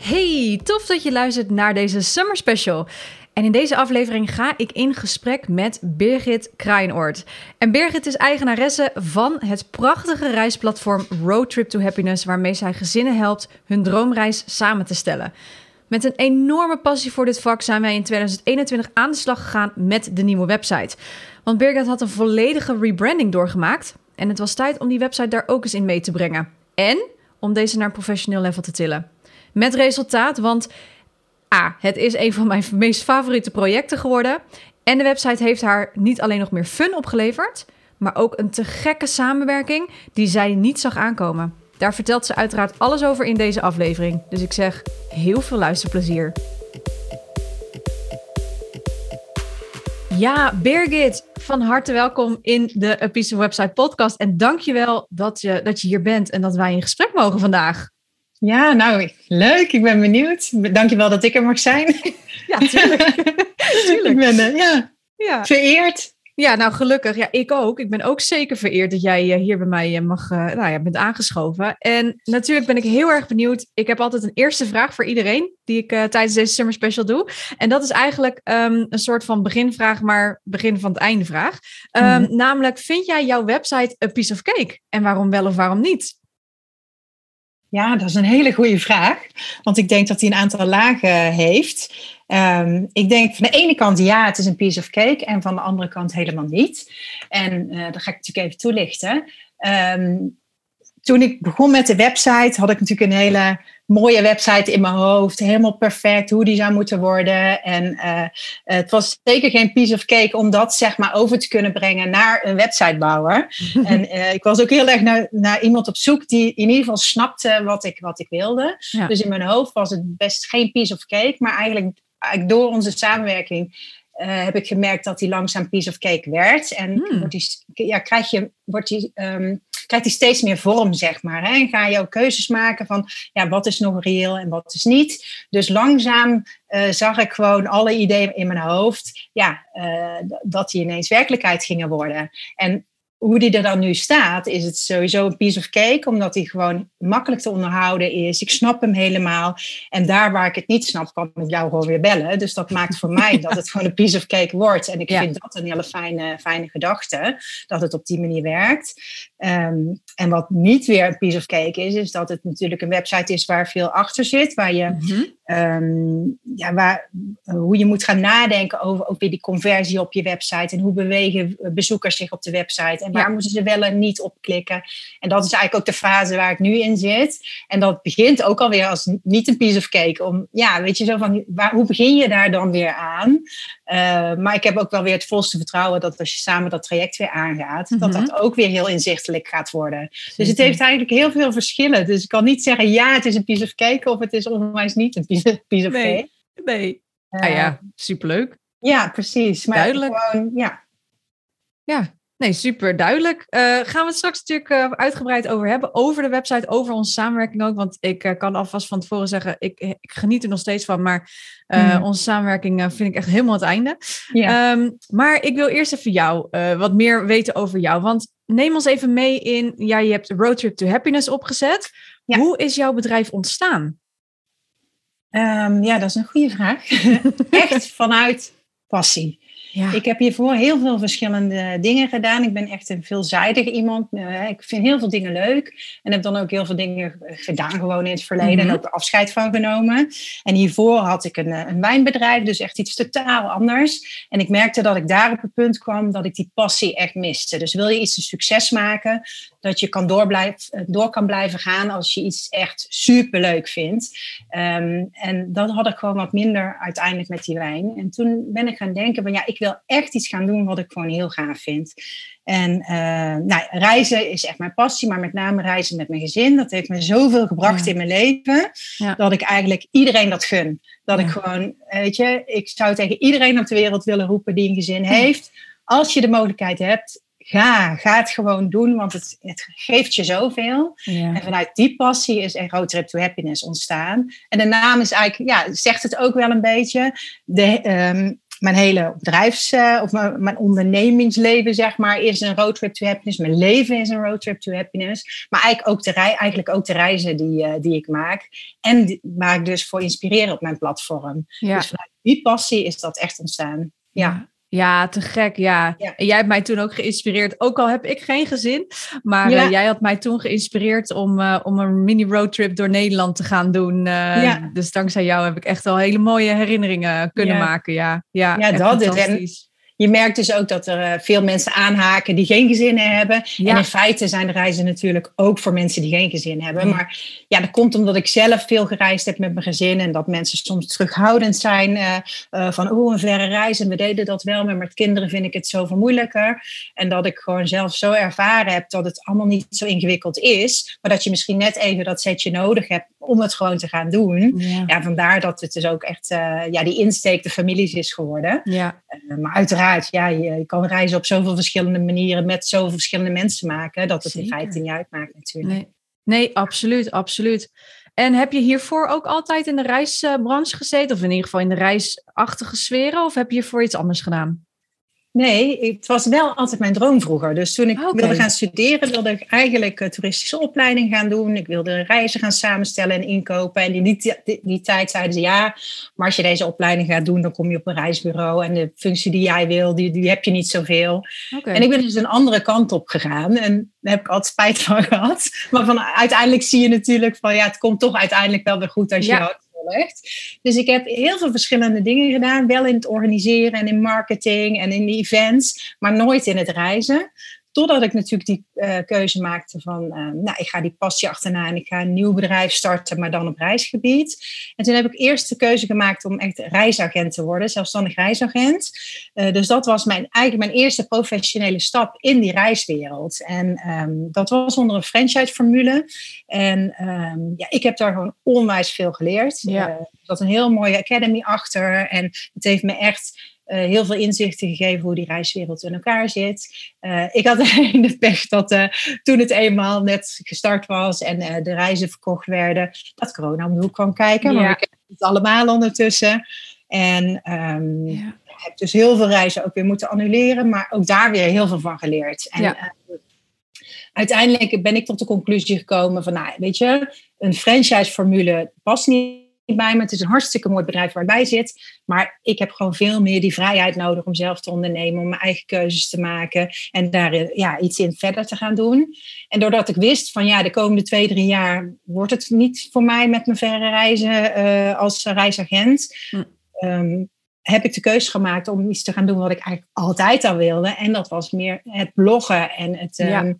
Hey, tof dat je luistert naar deze Summer Special. En in deze aflevering ga ik in gesprek met Birgit Kraaienoord. En Birgit is eigenaresse van het prachtige reisplatform Road Trip to Happiness, waarmee zij gezinnen helpt hun droomreis samen te stellen. Met een enorme passie voor dit vak zijn wij in 2021 aan de slag gegaan met de nieuwe website. Want Birgit had een volledige rebranding doorgemaakt. En het was tijd om die website daar ook eens in mee te brengen. En om deze naar een professioneel level te tillen. Met resultaat, want A, het is een van mijn meest favoriete projecten geworden. En de website heeft haar niet alleen nog meer fun opgeleverd, maar ook een te gekke samenwerking die zij niet zag aankomen. Daar vertelt ze uiteraard alles over in deze aflevering. Dus ik zeg heel veel luisterplezier. Ja, Birgit, van harte welkom in de Epice Website podcast. En dankjewel dat je, dat je hier bent en dat wij in gesprek mogen vandaag. Ja, nou, leuk. Ik ben benieuwd. Dankjewel dat ik er mag zijn. Ja, tuurlijk. tuurlijk. Ik ben uh, ja, ja. vereerd. Ja, nou gelukkig. Ja, ik ook. Ik ben ook zeker vereerd dat jij eh, hier bij mij eh, mag, nou ja, bent aangeschoven. En natuurlijk ben ik heel erg benieuwd. Ik heb altijd een eerste vraag voor iedereen die ik tijdens deze Summer Special doe. En dat is eigenlijk um, een soort van beginvraag, maar begin van het einde vraag. Um, mm. Namelijk, vind jij jouw website een piece of cake? En waarom wel of waarom niet? Ja, dat is een hele goede vraag. Want ik denk dat hij een aantal lagen heeft. Um, ik denk van de ene kant ja, het is een piece of cake. En van de andere kant helemaal niet. En uh, dat ga ik natuurlijk even toelichten. Um, toen ik begon met de website, had ik natuurlijk een hele mooie website in mijn hoofd. Helemaal perfect, hoe die zou moeten worden. En uh, het was zeker geen piece of cake om dat zeg maar over te kunnen brengen naar een websitebouwer. en uh, ik was ook heel erg naar, naar iemand op zoek die in ieder geval snapte wat ik, wat ik wilde. Ja. Dus in mijn hoofd was het best geen piece of cake, maar eigenlijk, eigenlijk door onze samenwerking uh, heb ik gemerkt dat die langzaam piece of cake werd. En hmm. wordt die, ja, krijg je, wordt die, um, krijgt die steeds meer vorm, zeg maar. Hè? En ga je ook keuzes maken van ja, wat is nog reëel en wat is niet. Dus langzaam uh, zag ik gewoon alle ideeën in mijn hoofd, ja, uh, dat die ineens werkelijkheid gingen worden. En hoe die er dan nu staat, is het sowieso een piece of cake, omdat hij gewoon makkelijk te onderhouden is. Ik snap hem helemaal. En daar waar ik het niet snap, kan ik jou gewoon weer bellen. Dus dat maakt voor mij dat het gewoon een piece of cake wordt. En ik vind dat een hele fijne, fijne gedachte, dat het op die manier werkt. Um, en wat niet weer een piece of cake is, is dat het natuurlijk een website is waar veel achter zit, waar je mm -hmm. um, ja, waar, hoe je moet gaan nadenken over ook weer die conversie op je website en hoe bewegen bezoekers zich op de website en waar ja. moeten ze wel en niet op klikken. En dat is eigenlijk ook de fase waar ik nu in zit. En dat begint ook alweer als niet een piece of cake. Om, ja, weet je zo van, waar, hoe begin je daar dan weer aan? Uh, maar ik heb ook wel weer het volste vertrouwen dat als je samen dat traject weer aangaat, mm -hmm. dat dat ook weer heel inzichtelijk gaat worden. Dus het heeft eigenlijk heel veel verschillen. Dus ik kan niet zeggen, ja, het is een piece of cake of het is onwijs niet een piece, piece of nee, cake. Nee, uh, ah ja, superleuk. Ja, precies. Maar Duidelijk. Gewoon, ja. Ja, Nee, super duidelijk. Uh, gaan we het straks natuurlijk uh, uitgebreid over hebben. Over de website, over onze samenwerking ook. Want ik uh, kan alvast van tevoren zeggen, ik, ik, geniet er nog steeds van. Maar mm. onze samenwerking vind ik echt helemaal het einde. Um, maar ik wil eerst even jou wat meer weten over jou. Want neem ons even mee in, ja, je hebt Road Trip to Happiness opgezet. Ja. Hoe is jouw bedrijf ontstaan? Um, ja, dat is een goede vraag. echt vanuit passie. Ja. Ik heb hiervoor heel veel verschillende dingen gedaan. Ik ben echt een veelzijdig iemand. Uh, ik vind heel veel dingen leuk. En heb dan ook heel veel dingen gedaan gewoon in het verleden. Mm -hmm. En ook afscheid van genomen. En hiervoor had ik een, een, wijnbedrijf. Dus echt iets totaal anders. En ik merkte dat ik daar op het punt kwam dat ik die passie echt miste. Dus wil je iets een succes maken, dat je kan door, blijf, door kan blijven gaan als je iets echt superleuk vindt. Ehm, en dat had ik gewoon wat minder uiteindelijk met die wijn. En toen ben ik gaan denken van ja, ik wil echt iets gaan doen wat ik gewoon heel gaaf vind. En uh, nou, reizen is echt mijn passie, maar met name reizen met mijn gezin. Dat heeft me zoveel gebracht in mijn leven, dat ik eigenlijk iedereen dat gun. Dat ik gewoon, weet je, ik zou tegen iedereen op de wereld willen roepen die een gezin heeft. Als je de mogelijkheid hebt, ga, ga het gewoon doen, want het, het geeft je zoveel. En vanuit die passie is er Road Trip to Happiness ontstaan. En de naam is eigenlijk, ja, zegt het ook wel een beetje. De, um, mijn hele bedrijfs- uh, of mijn, mijn, ondernemingsleven, zeg maar, is een road trip to happiness. Mijn leven is een road trip to happiness. Maar eigenlijk ook de, rei eigenlijk ook de reizen die, uh, die ik maak. En die maak dus voor inspireren op mijn platform. Ja. Dus vanuit die passie is dat echt ontstaan. ja. Ja, te gek, ja. En jij hebt mij toen ook geïnspireerd, ook al heb ik geen gezin, maar uh, jij had mij toen geïnspireerd om, uh, om een mini roadtrip door Nederland te gaan doen. Uh, ja. Dus dankzij jou heb ik echt al hele mooie herinneringen kunnen maken. Ja, ja, ja dat is je merkt dus ook dat er eh, veel mensen aanhaken die geen gezinnen hebben. En in feite zijn de reizen natuurlijk ook voor mensen die geen gezin hebben. Maar ja, dat komt omdat ik zelf veel gereisd heb met mijn gezin. En dat mensen soms terughoudend zijn uh, uh, van, oh, een verre reis. En we deden dat wel, maar met kinderen vind ik het zoveel moeilijker. En dat ik gewoon zelf zo ervaren heb dat het allemaal niet zo ingewikkeld is. Maar dat je misschien net even dat setje nodig hebt om het gewoon te gaan doen. Ja, vandaar dat het dus ook echt ja, die insteek de families is geworden. Ja. maar uiteraard ja, je, kan reizen op zoveel verschillende manieren met zoveel verschillende mensen maken, dat het in feite niet uitmaakt natuurlijk. Nee. nee, absoluut, absoluut. En heb je hiervoor ook altijd in de reisbranche gezeten, of in ieder geval in de reisachtige sferen, of heb je voor iets anders gedaan? Nee, het was wel altijd mijn droom vroeger. Dus toen ik wilde gaan studeren, wilde ik eigenlijk een toeristische opleiding gaan doen. Ik wilde reizen gaan samenstellen en inkopen. En in die, die, die, tijd zeiden ze ja, maar als je deze opleiding gaat doen, dan kom je op een reisbureau. En de functie die jij wil, die, die heb je niet zoveel. Okay. En ik ben dus een andere kant op gegaan. En daar heb ik altijd spijt van gehad. Maar van, uiteindelijk zie je natuurlijk van ja, het komt toch uiteindelijk wel weer goed als je ja. Dus ik heb heel veel verschillende dingen gedaan. Wel in het organiseren en in marketing en in de events, maar nooit in het reizen. Totdat ik natuurlijk die uh, keuze maakte van, uh, nou, ik ga die passie achterna en ik ga een nieuw bedrijf starten, maar dan op reisgebied. En toen heb ik eerst de keuze gemaakt om echt reisagent te worden, zelfstandig reisagent. Uh, dus dat was mijn, eigenlijk mijn eerste professionele stap in die reiswereld. En um, dat was onder een franchise-formule. En um, ja, ik heb daar gewoon onwijs veel geleerd. Ja. er zat een heel mooie academy achter en het heeft me echt uh, heel veel inzichten gegeven hoe die reiswereld in elkaar zit. Uh, ik had alleen de pech dat uh, toen het eenmaal net gestart was en de reizen verkocht werden, dat corona om de hoek kwam kijken. Ja. Maar ik heb het allemaal ondertussen. En um, ja. heb dus heel veel reizen ook weer moeten annuleren, maar ook daar weer heel veel van geleerd. En, ja. uiteindelijk ben ik tot de conclusie gekomen van, nou, weet je, een franchise-formule past niet bij me. Het is een hartstikke mooi bedrijf waar ik bij zit. Maar ik heb gewoon veel meer die vrijheid nodig om zelf te ondernemen, om mijn eigen keuzes te maken en daar eh, ja, iets in verder te gaan doen. En doordat ik wist van ja, de komende twee, drie jaar wordt het niet voor mij met mijn verre reizen uh, als reisagent. Hm. Um, heb ik de keuze gemaakt om iets te gaan doen wat ik eigenlijk altijd al wilde. En dat was meer het bloggen en het ja.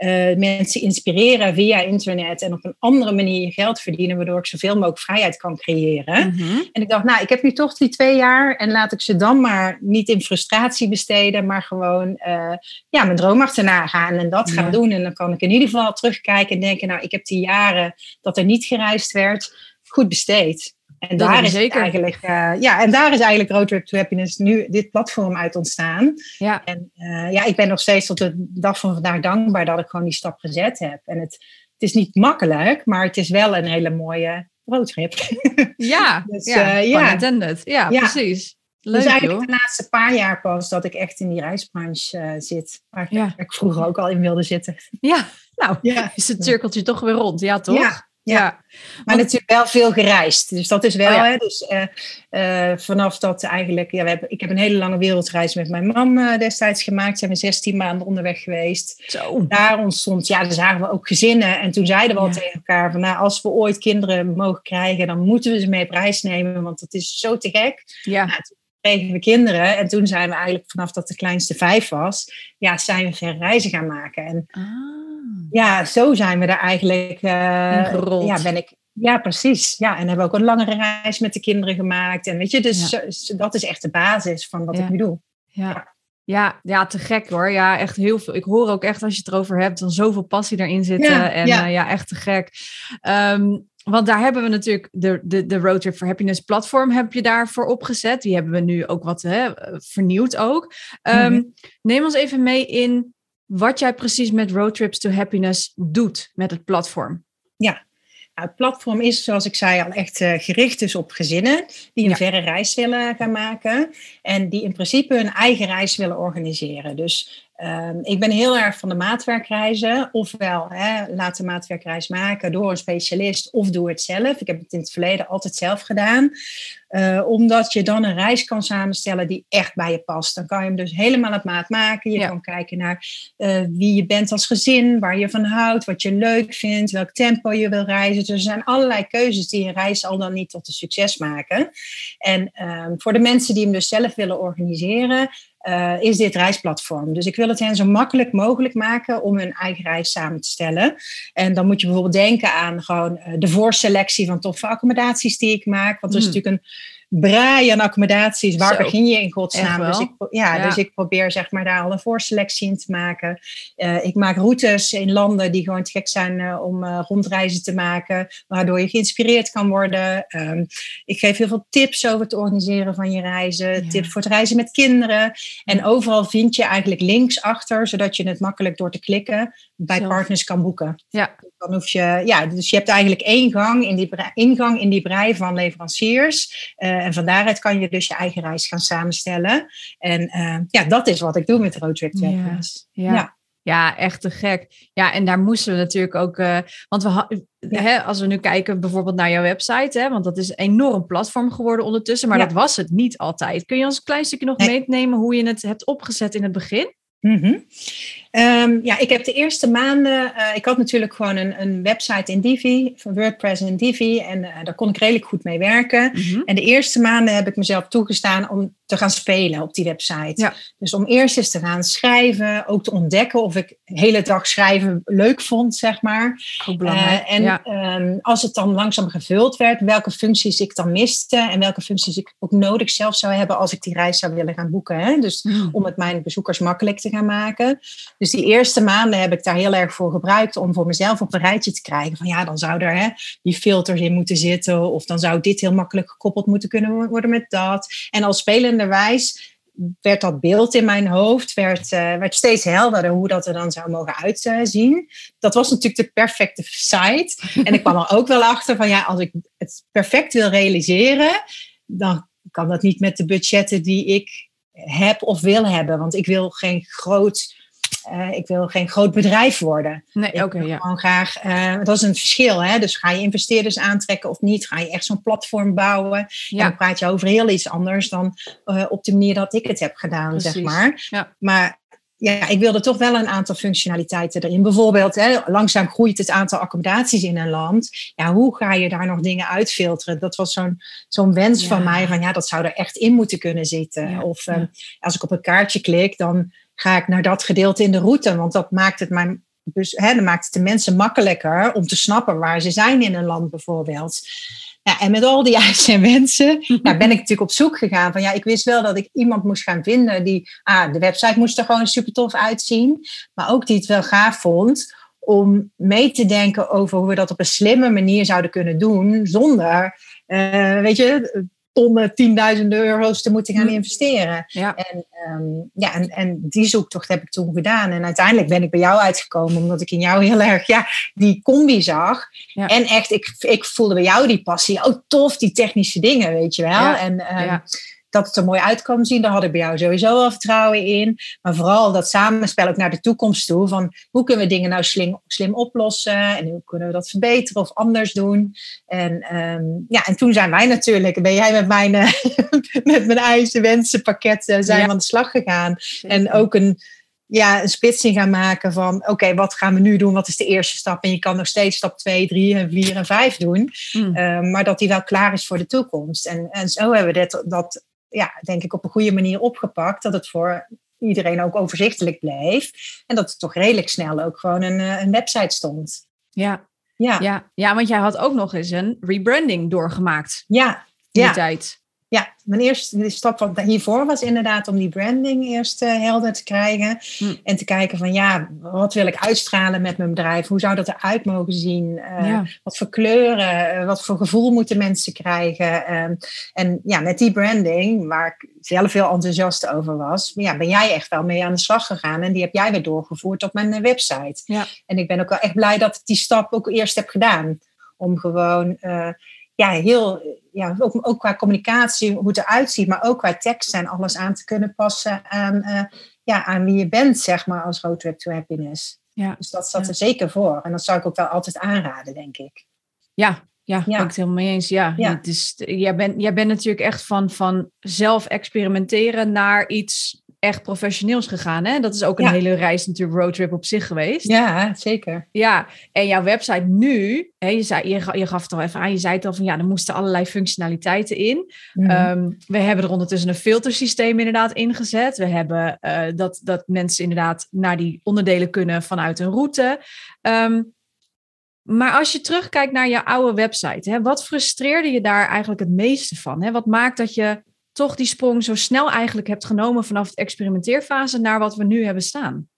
Uh, mensen inspireren via internet en op een andere manier geld verdienen, waardoor ik zoveel mogelijk vrijheid kan creëren. Mm -hmm. En ik dacht, nou, ik heb nu toch die twee jaar en laat ik ze dan maar niet in frustratie besteden, maar gewoon uh, ja, mijn droom achterna gaan en dat gaan doen. En dan kan ik in ieder geval terugkijken en denken, nou, ik heb die jaren dat er niet gereisd werd, goed besteed. En dat daar is zeker. eigenlijk, uh, ja, en daar is eigenlijk Road Trip to Happiness nu dit platform uit ontstaan. Ja. En uh, ja, ik ben nog steeds tot de dag van vandaag dankbaar dat ik gewoon die stap gezet heb. En het, het is niet makkelijk, maar het is wel een hele mooie roadtrip. Ja, dus, ja, uh, ja. intended. Ja, ja, precies. Leuk, dus eigenlijk joh. de laatste paar jaar pas dat ik echt in die reisbranche uh, zit. Waar ja. ik vroeger ook al in wilde zitten. Ja, nou ja. is het cirkeltje toch weer rond. Ja, toch? Ja, ja. Maar Want, natuurlijk wel veel gereisd. Dus dat is wel, oh ja. hè, dus, uh, uh, vanaf dat eigenlijk, ja, we hebben, ik heb een hele lange wereldreis met mijn man uh, destijds gemaakt. Zijn we 16 maanden onderweg geweest. Zo. Daar ontstond, ja, daar zagen we ook gezinnen. En toen zeiden we ja. al tegen elkaar van, nou, als we ooit kinderen mogen krijgen, dan moeten we ze mee op reis nemen, want dat is zo te gek. Ja. Nou, kregen we kinderen. En toen zijn we eigenlijk vanaf dat de kleinste vijf was, ja, zijn we verre reizen gaan maken. En Ah. ja, zo zijn we daar eigenlijk. eh, Ingerold. ja, ben ik. Ja, precies. Ja, en hebben we ook een langere reis met de kinderen gemaakt. En weet je, dus zo- dat is echt de basis van wat Ja. ik nu doe. Ja. Ja, ja, te gek hoor. Ja, echt heel veel. Ik hoor ook echt als je het erover hebt, dan zoveel passie erin zitten. Ja, en ja. ja, echt te gek. Ehm, want daar hebben we natuurlijk de, de, de Road Trip for Happiness platform heb je daarvoor opgezet. Die hebben we nu ook wat hè, vernieuwd ook. Ehm, Mhm. Neem ons even mee in wat jij precies met Road Trips to Happiness doet met het platform. Nou, het platform is, zoals ik zei, al echt eh, gericht dus op gezinnen die een Ja. verre reis willen gaan maken. En die in principe hun eigen reis willen organiseren. Dus ehm, ik ben heel erg van de maatwerkreizen. Ofwel, hè, laat de maatwerkreis maken door een specialist of doe het zelf. Ik heb het in het verleden altijd zelf gedaan. Eh, omdat je dan een reis kan samenstellen die echt bij je past. Dan kan je hem dus helemaal op maat maken. Je Ja. kan kijken naar eh, wie je bent als gezin, waar je van houdt, wat je leuk vindt, welk tempo je wil reizen. Dus er zijn allerlei keuzes die een reis al dan niet tot een succes maken. En ehm, voor de mensen die hem dus zelf willen organiseren, eh, is dit reisplatform. Dus ik wil het hen zo makkelijk mogelijk maken om hun eigen reis samen te stellen. En dan moet je bijvoorbeeld denken aan gewoon eh, de voorselectie van toffe accommodaties die ik maak. Want er is Hmm. natuurlijk een braai aan accommodaties. Waar Zo. begin je in godsnaam? Dus ik, ja, Ja. dus ik probeer zeg maar daar al een voorselectie in te maken. Eh, ik maak routes in landen die gewoon te gek zijn eh, om eh, rondreizen te maken, waardoor je geïnspireerd kan worden. Ehm, ik geef heel veel tips over het organiseren van je reizen, Ja. tips voor het reizen met kinderen. En overal vind je eigenlijk links achter, zodat je het makkelijk door te klikken bij partners kan boeken. Ja. Dan hoef je, ja, dus je hebt eigenlijk één gang in die brei- ingang in die brei van leveranciers. Eh, en van daaruit kan je dus je eigen reis gaan samenstellen. En eh, ja, dat is wat ik doe met Road Trip to Ja. Ja. Ja. Ja. echt te gek. Ja, en daar moesten we natuurlijk ook. eh, want we Ja. hè, als we nu kijken bijvoorbeeld naar jouw website, hè, want dat is een enorm platform geworden ondertussen, maar dat was het niet altijd. Kun je ons een klein stukje nog Nee. meenemen hoe je het hebt opgezet in het begin? Mhm. Ehm, ja, ik heb de eerste maanden, eh, ik had natuurlijk gewoon een, een website in Divi, van WordPress in Divi, en eh, daar kon ik redelijk goed mee werken. En de eerste maanden heb ik mezelf toegestaan om te gaan spelen op die website. Ja. Dus om eerst eens te gaan schrijven, ook te ontdekken of ik de hele dag schrijven leuk vond, zeg maar. Ook belangrijk. Eh, en ja. ehm, als het dan langzaam gevuld werd, welke functies ik dan miste en welke functies ik ook nodig zelf zou hebben als ik die reis zou willen gaan boeken. Hè? Dus Mm. om het mijn bezoekers makkelijk te gaan maken. Dus die eerste maanden heb ik daar heel erg voor gebruikt om voor mezelf op een rijtje te krijgen. Van ja, dan zou er hè, die filters in moeten zitten. Of dan zou dit heel makkelijk gekoppeld moeten kunnen worden met dat. En als spelenderwijs werd dat beeld in mijn hoofd werd, eh, werd steeds helderder hoe dat er dan zou mogen uitzien. Dat was natuurlijk de perfecte site. En ik kwam er ook wel achter van ja, als ik het perfect wil realiseren, dan kan dat niet met de budgetten die ik heb of wil hebben. Want ik wil geen groot, eh, ik wil geen groot bedrijf worden. Nee, oké, wil ja. gewoon graag, eh, dat is een verschil. Hè? Dus ga je investeerders aantrekken of niet? Ga je echt zo'n platform bouwen? En Ja, dan praat je over heel iets anders dan eh, op de manier dat ik het heb gedaan, zeg maar. Ja. Maar ja, ik wilde toch wel een aantal functionaliteiten erin. Bijvoorbeeld, hè, langzaam groeit het aantal accommodaties in een land. Ja, hoe ga je daar nog dingen uitfilteren? Dat was zo'n zo'n wens Ja. van mij, van ja, dat zou er echt in moeten kunnen zitten. Ja, Of ehm, als ik op een kaartje klik, dan ga ik naar dat gedeelte in de route. Want dat maakt het mijn dus hè, dan maakt het de mensen makkelijker om te snappen waar ze zijn in een land bijvoorbeeld. En met al die eisen en wensen ja, ben ik natuurlijk op zoek gegaan. Van, ja, ik wist wel dat ik iemand moest gaan vinden die... Ah, de website moest er gewoon super tof uitzien. Maar ook die het wel gaaf vond om mee te denken over hoe we dat op een slimme manier zouden kunnen doen. Zonder, eh, weet je, tonnen, tienduizenden euro's te moeten gaan investeren. ja. En, ehm, ja, en, en die zoektocht heb ik toen gedaan. En uiteindelijk ben ik bij jou uitgekomen, omdat ik in jou heel erg ja, die combi zag. Ja. En echt, ik, ik voelde bij jou die passie. Oh, tof, die technische dingen, weet je wel. Ja, En ehm, ja. Dat het er mooi uit kwam zien, daar had ik bij jou sowieso wel vertrouwen in. Maar vooral dat samenspel ook naar de toekomst toe. Van hoe kunnen we dingen nou slim, slim oplossen? En hoe kunnen we dat verbeteren of anders doen? En, ehm, ja, en toen zijn wij natuurlijk, ben jij met mijn, eh, met mijn eisen, wensen, pakket eh, zijn Ja. aan de slag gegaan. En ook een, ja, een splitsing gaan maken van oké, wat gaan we nu doen? Wat is de eerste stap? En je kan nog steeds stap 2, 3 en 4 en 5 doen. Mm. Uh, maar dat die wel klaar is voor de toekomst. En, en zo hebben we dit, dat ja, denk ik, op een goede manier opgepakt. Dat het voor iedereen ook overzichtelijk bleef. En dat het toch redelijk snel ook gewoon een, eh, een website stond. Ja. Ja. Ja. ja, want jij had ook nog eens een rebranding doorgemaakt. Ja. Die ja. tijd. Ja, mijn eerste stap wat hiervoor was inderdaad om die branding eerst uh, helder te krijgen. Hm. En te kijken van ja, wat wil ik uitstralen met mijn bedrijf? Hoe zou dat eruit mogen zien? Uh, Wat voor kleuren, uh, wat voor gevoel moeten mensen krijgen? Ehm, en ja, met die branding, waar ik zelf heel enthousiast over was, ja, ben jij echt wel mee aan de slag gegaan. En die heb jij weer doorgevoerd op mijn website. Ja. En ik ben ook wel echt blij dat ik die stap ook eerst heb gedaan. Om gewoon ja, heel, ja, ook, ook qua communicatie, hoe het eruit ziet, maar ook qua tekst en alles aan te kunnen passen aan, uh, ja, aan wie je bent, zeg maar, als Roadtrip to Happiness. Ja. Dus dat zat er zeker voor. En dat zou ik ook wel altijd aanraden, denk ik. Ja, ja, ja. ben ik het helemaal mee eens. Ja, ja. Het is, jij, bent, jij bent natuurlijk echt van, van zelf experimenteren naar iets echt professioneels gegaan. Hè? Dat is ook een hele reis natuurlijk roadtrip op zich geweest. Ja, zeker. Ja, en jouw website nu, hè, je, zei, je, je gaf het al even aan, je zei het al van ja, er moesten allerlei functionaliteiten in. Mhm. Ehm, we hebben er ondertussen een filtersysteem inderdaad ingezet. We hebben uh, dat, dat mensen inderdaad naar die onderdelen kunnen vanuit een route. Um, maar als je terugkijkt naar je oude website, hè, wat frustreerde je daar eigenlijk het meeste van? Hè? Wat maakt dat je toch die sprong zo snel eigenlijk hebt genomen vanaf de experimenteerfase naar wat we nu hebben staan?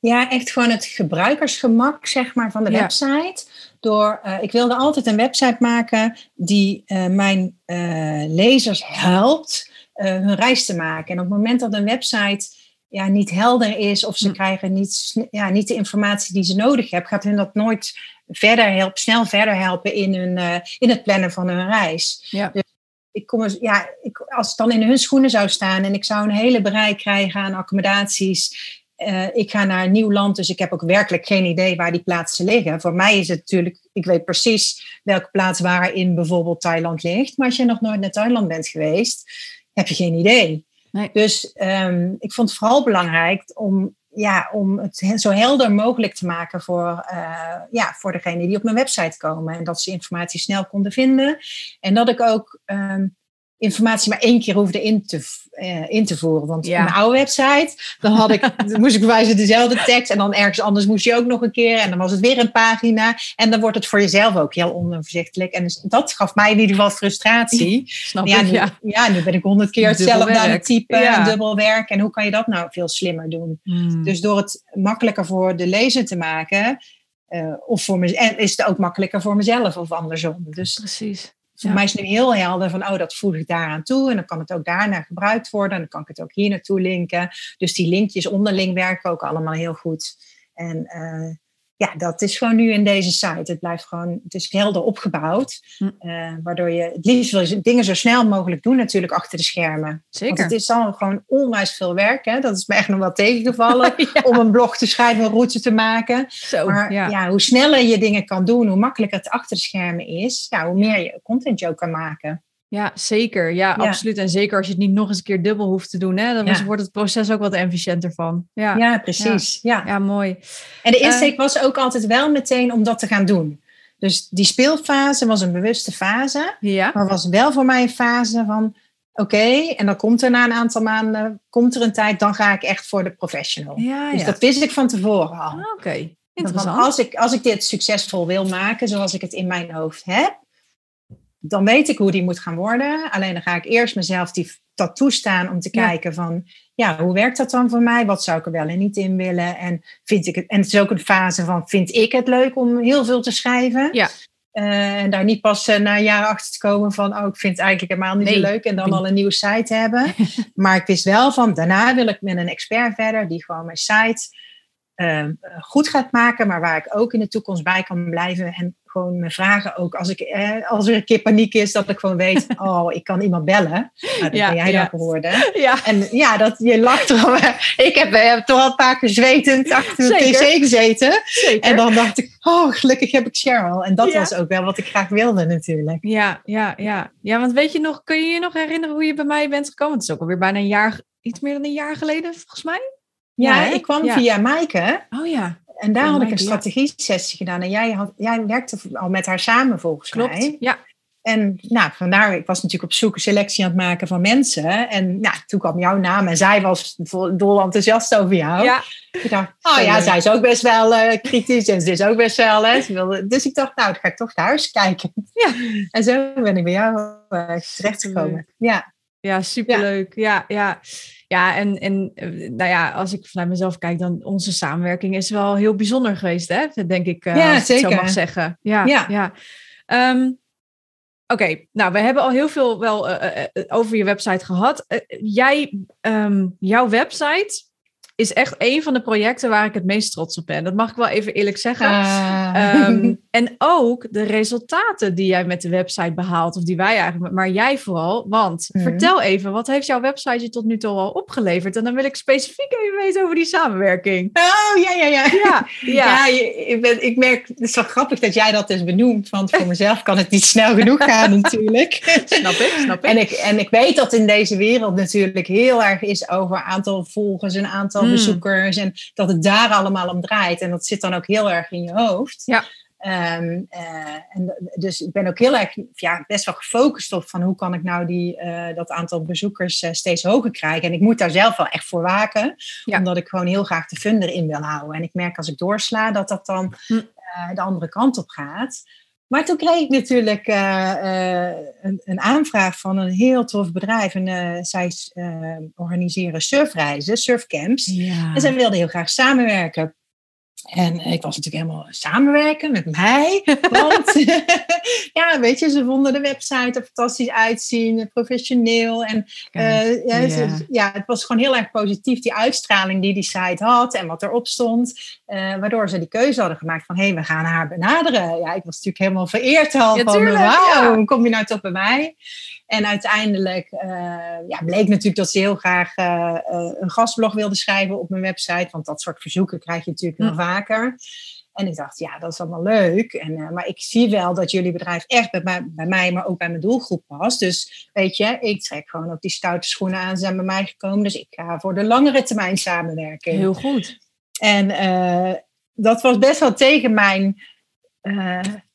Ja, echt gewoon het gebruikersgemak zeg maar, van de website. Door, uh, ik wilde altijd een website maken die uh, mijn uh, lezers helpt hun reis te maken. En op het moment dat een website ja, niet helder is of ze hm. krijgen niet, ja, niet de informatie die ze nodig hebben, gaat hun dat nooit verder helpen, snel verder helpen in, hun, in het plannen van hun reis. Ja. Dus ik kom ja, ik, als ik dan in hun schoenen zou staan en ik zou een hele bereik krijgen aan accommodaties. Uh, ik ga naar een nieuw land, dus ik heb ook werkelijk geen idee waar die plaatsen liggen. Voor mij is het natuurlijk, ik weet precies welke plaats waarin bijvoorbeeld Thailand ligt. Maar als je nog nooit naar Thailand bent geweest, heb je geen idee. Nee. Dus um, ik vond het vooral belangrijk om ja, om het zo helder mogelijk te maken voor, uh, ja, voor degene die op mijn website komen. En dat ze informatie snel konden vinden. En dat ik ook um, informatie maar één keer hoefde in te, uh, in te voeren. Want ja. op mijn oude website, dan had ik, moest ik bewijzen dezelfde tekst. En dan ergens anders moest je ook nog een keer. En dan was het weer een pagina. En dan wordt het voor jezelf ook heel onoverzichtelijk. En dus dat gaf mij in ieder geval frustratie. Snap ja, ik, nu, ja. nu ben ik honderd keer hetzelfde aan het typen. Ja. Dubbel werk. En hoe kan je dat nou veel slimmer doen? Hmm. Dus door het makkelijker voor de lezer te maken... Uh, of voor me, en is het ook makkelijker voor mezelf of andersom. Dus Precies. Voor mij is nu heel helder van, oh, dat voeg ik daaraan toe. En dan kan het ook daarna gebruikt worden. En dan kan ik het ook hier naartoe linken. Dus die linkjes onderling werken ook allemaal heel goed. En uh, ja, dat is gewoon nu in deze site. Het blijft gewoon, het is helder opgebouwd. Hm. Uh, waardoor je het liefst wil je dingen zo snel mogelijk doen natuurlijk achter de schermen. Zeker. Want het is al gewoon onwijs veel werk. Hè? Dat is me echt nog wel tegengevallen. Om een blog te schrijven, een route te maken. Zo, maar ja. ja. hoe sneller je dingen kan doen, hoe makkelijker het achter de schermen is. Ja, hoe meer je content je ook kan maken. Ja, zeker. Ja, ja, absoluut. En zeker als je het niet nog eens een keer dubbel hoeft te doen, hè, dan ja. wordt het proces ook wat efficiënter van. Ja, ja precies. Ja. Ja. mooi. En de insteek uh, was ook altijd wel meteen om dat te gaan doen. Dus die speelfase was een bewuste fase, ja. maar was wel voor mij een fase van oké, okay, en dan komt er na een aantal maanden, komt er een tijd, dan ga ik echt voor de professional. Ja, dus dat wist ik van tevoren al. Ah, oké, okay. interessant. Als ik, als ik dit succesvol wil maken, zoals ik het in mijn hoofd heb, dan weet ik hoe die moet gaan worden. Alleen dan ga ik eerst mezelf die, dat toestaan om te ja. kijken van, ja, hoe werkt dat dan voor mij? Wat zou ik er wel en niet in willen? En, vind ik het, en het is ook een fase van, vind ik het leuk om heel veel te schrijven? Ja. Uh, en daar niet pas uh, na jaren achter te komen van, oh, ik vind het eigenlijk helemaal niet Nee. zo leuk. En dan al een nieuwe site hebben. maar ik wist wel van, daarna wil ik met een expert verder, die gewoon mijn site uh, goed gaat maken. Maar waar ik ook in de toekomst bij kan blijven. En gewoon mijn vragen ook, als, ik, eh, als er een keer paniek is, dat ik gewoon weet, oh, ik kan iemand bellen. Nou, dat Ja, ben jij ja. dan geworden. Ja, En ja, dat, je lacht erom. Ik heb, eh, toch al een paar keer zwetend achter de pc gezeten. zeker. En dan dacht ik, oh, gelukkig heb ik Cheryl. En dat was ook wel wat ik graag wilde natuurlijk. Ja, ja, ja. Ja, want weet je nog, kun je je nog herinneren hoe je bij mij bent gekomen? Het is ook alweer bijna een jaar, iets meer dan een jaar geleden, volgens mij. Ja, Ja, ik kwam via Maaike. Oh ja, En daar had ik een ja. strategie-sessie gedaan. En jij, had, jij werkte al met haar samen volgens klopt. mij. Ja, En nou, vandaar, ik was natuurlijk op zoek, een selectie aan het maken van mensen. En nou, toen kwam jouw naam en zij was dol enthousiast over jou. Ja. Ik dacht, oh ja, zij is ook best wel uh, kritisch en ze is ook best wel. Hè, wilde, dus ik dacht, nou, dan ga ik toch naar huis kijken. Ja. En zo ben ik bij jou uh, terechtgekomen. Ja. Ja, superleuk. Ja, ja. Ja, en, en eh, nou ja, als ik vanuit mezelf kijk, dan onze samenwerking is wel heel bijzonder geweest, hè? Denk ik, uh, ja, zeker. zo mag zeggen. Ja, ja. ja. Ehm, Oké, nou, we hebben al heel veel wel uh, over je website gehad. jij, um, jouw website is echt een van de projecten waar ik het meest trots op ben. Dat mag ik wel even eerlijk zeggen. Uh. en ook de resultaten die jij met de website behaalt, of die wij eigenlijk, maar jij vooral. Want mhm. vertel even, wat heeft jouw website je tot nu toe al opgeleverd? En dan wil ik specifiek even weten over die samenwerking. Oh, ja, ja, ja. Ja, ja. ja ik, ben, ik merk, het is wel grappig dat jij dat dus benoemt, want voor mezelf kan het niet snel genoeg gaan natuurlijk. snap ik, snap ik. En ik, en ik weet dat in deze wereld natuurlijk heel erg is over aantal volgers, een aantal Bezoekers. En dat het daar allemaal om draait. En dat zit dan ook heel erg in je hoofd. Ja. Ehm, eh, en dus ik ben ook heel erg ja, best wel gefocust op van hoe kan ik nou die, uh, dat aantal bezoekers uh, steeds hoger krijgen. En ik moet daar zelf wel echt voor waken, omdat ik gewoon heel graag de fun erin wil houden. En ik merk als ik doorsla dat dat dan hm. de andere kant op gaat. Maar toen kreeg ik natuurlijk uh, een, een, aanvraag van een heel tof bedrijf. En uh, zij organiseren surfreizen, surfcamps. En zij wilden heel graag samenwerken. En ik was natuurlijk helemaal samenwerken met mij. Want ja, weet je, ze vonden de website er fantastisch uitzien, professioneel. En uh, ja, ja, het was gewoon heel erg positief, die uitstraling die die site had en wat erop stond. Uh, waardoor ze die keuze hadden gemaakt van, hé, hey, we gaan haar benaderen. Ja, ik was natuurlijk helemaal vereerd al ja, van, wauw, kom je nou toch bij mij? En uiteindelijk uh, ja, bleek natuurlijk dat ze heel graag uh, een gastblog wilde schrijven op mijn website. Want dat soort verzoeken krijg je natuurlijk nog vaker. En ik dacht, ja, dat is allemaal leuk. En, uh, maar ik zie wel dat jullie bedrijf echt bij mij, bij mij, maar ook bij mijn doelgroep past. Dus weet je, ik trek gewoon ook die stoute schoenen aan. Ze zijn bij mij gekomen. Dus ik ga voor de langere termijn samenwerken. Heel goed. En dat was best wel tegen mijn,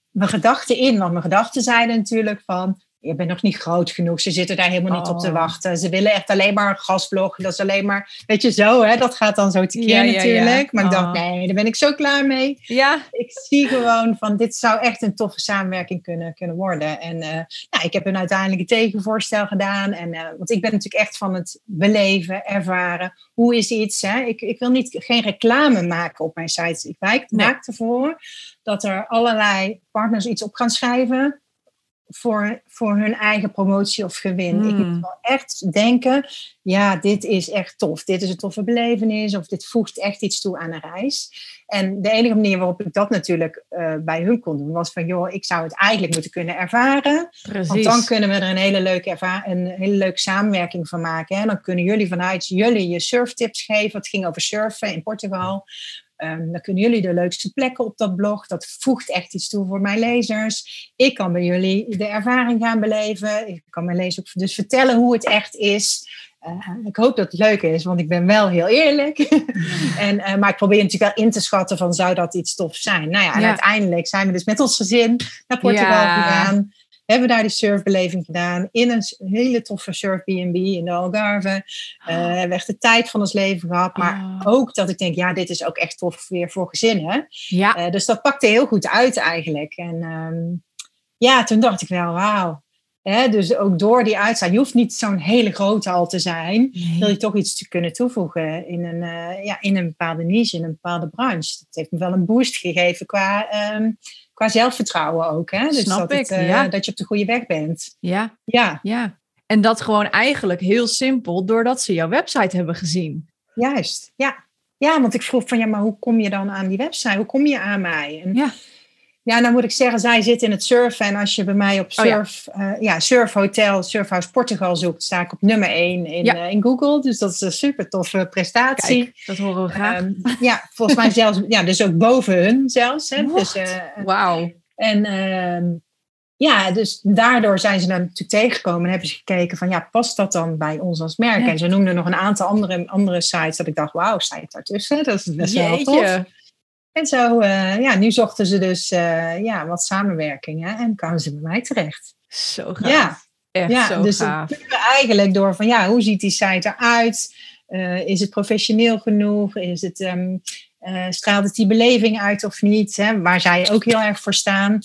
mijn gedachten in. Want mijn gedachten zeiden natuurlijk van je bent nog niet groot genoeg. Ze zitten daar helemaal niet op te oh. wachten. Ze willen echt alleen maar een gasblog. Dat is alleen maar, weet je, zo hè. Dat gaat dan zo tekeer ja, natuurlijk. Maar ik dacht, oh. nee, daar ben ik zo klaar mee. Ja. Ik zie gewoon van, dit zou echt een toffe samenwerking kunnen, kunnen worden. En uh, nou, ik heb een uiteindelijk een tegenvoorstel gedaan. En, uh, want ik ben natuurlijk echt van het beleven, ervaren. Hoe is iets, hè. Ik, ik wil niet, geen reclame maken op mijn site. Ik maak, nee. maak ervoor dat er allerlei partners iets op gaan schrijven voor, voor hun eigen promotie of gewin. Ik moet hmm. wel echt denken, ja, dit is echt tof. Dit is een toffe belevenis of dit voegt echt iets toe aan een reis. En de enige manier waarop ik dat natuurlijk uh, bij hun kon doen, was van, joh, ik zou het eigenlijk moeten kunnen ervaren. Precies. Want dan kunnen we er een hele leuke, een hele leuke samenwerking van maken. En dan kunnen jullie vanuit jullie je surftips geven. Het ging over surfen in Portugal. Um, dan kunnen jullie de leukste plekken op dat blog. Dat voegt echt iets toe voor mijn lezers. Ik kan bij jullie de ervaring gaan beleven. Ik kan mijn lezers ook dus vertellen hoe het echt is. Uh, ik hoop dat het leuk is, want ik ben wel heel eerlijk. en, uh, maar ik probeer natuurlijk wel in te schatten van zou dat iets tof zijn. Nou ja, en uiteindelijk zijn we dus met ons gezin naar Portugal ja. gegaan hebben daar die surfbeleving gedaan in een hele toffe surf B&B in de Algarve. Uh, hebben echt de tijd van ons leven gehad. Maar ah. ook dat ik denk, ja, dit is ook echt tof weer voor gezinnen. Ja. Uh, dus dat pakte heel goed uit eigenlijk. En um, ja, toen dacht ik wel, wauw. dus ook door die uitzijn, je hoeft niet zo'n hele grote al te zijn, nee. wil je toch iets te kunnen toevoegen in een, uh, ja, in een bepaalde niche, in een bepaalde branche. Dat heeft me wel een boost gegeven qua um, qua zelfvertrouwen ook. Hè? Dus Snap dat, ik, het, uh, dat je op de goede weg bent. Ja. ja. ja. En dat gewoon eigenlijk heel simpel, doordat ze jouw website hebben gezien. Juist, ja. Ja, want ik vroeg van ja, maar hoe kom je dan aan die website? Hoe kom je aan mij? En ja. Ja, dan moet ik zeggen, zij zit in het surfen. En als je bij mij op surf, oh, ja. Uh, ja, Surf Hotel, Surfhouse Portugal zoekt, sta ik op nummer 1 in, ja. uh, in Google. Dus dat is een super toffe prestatie. Kijk, dat horen we graag. Um, ja, volgens mij zelfs, ja, dus ook boven hun zelfs. Hè. Dus, uh, Wauw. En uh, ja, dus daardoor zijn ze dan natuurlijk tegengekomen en hebben ze gekeken van ja, past dat dan bij ons als merk? Ja. En ze noemden nog een aantal andere, andere sites dat ik dacht, wauw, sta je daartussen? Dat is best wel tof. En zo, uh, ja, nu zochten ze dus uh, ja, wat samenwerkingen en kwamen ze bij mij terecht. Zo gaaf. Ja, Echt ja zo dus gaaf. kunnen we eigenlijk door van, ja, hoe ziet die site eruit? Uh, is het professioneel genoeg? Is het, um, straalt het die beleving uit of niet? Hè? Waar zij ook heel erg voor staan.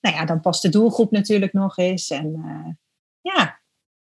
Nou ja, dan past de doelgroep natuurlijk nog eens. En ja,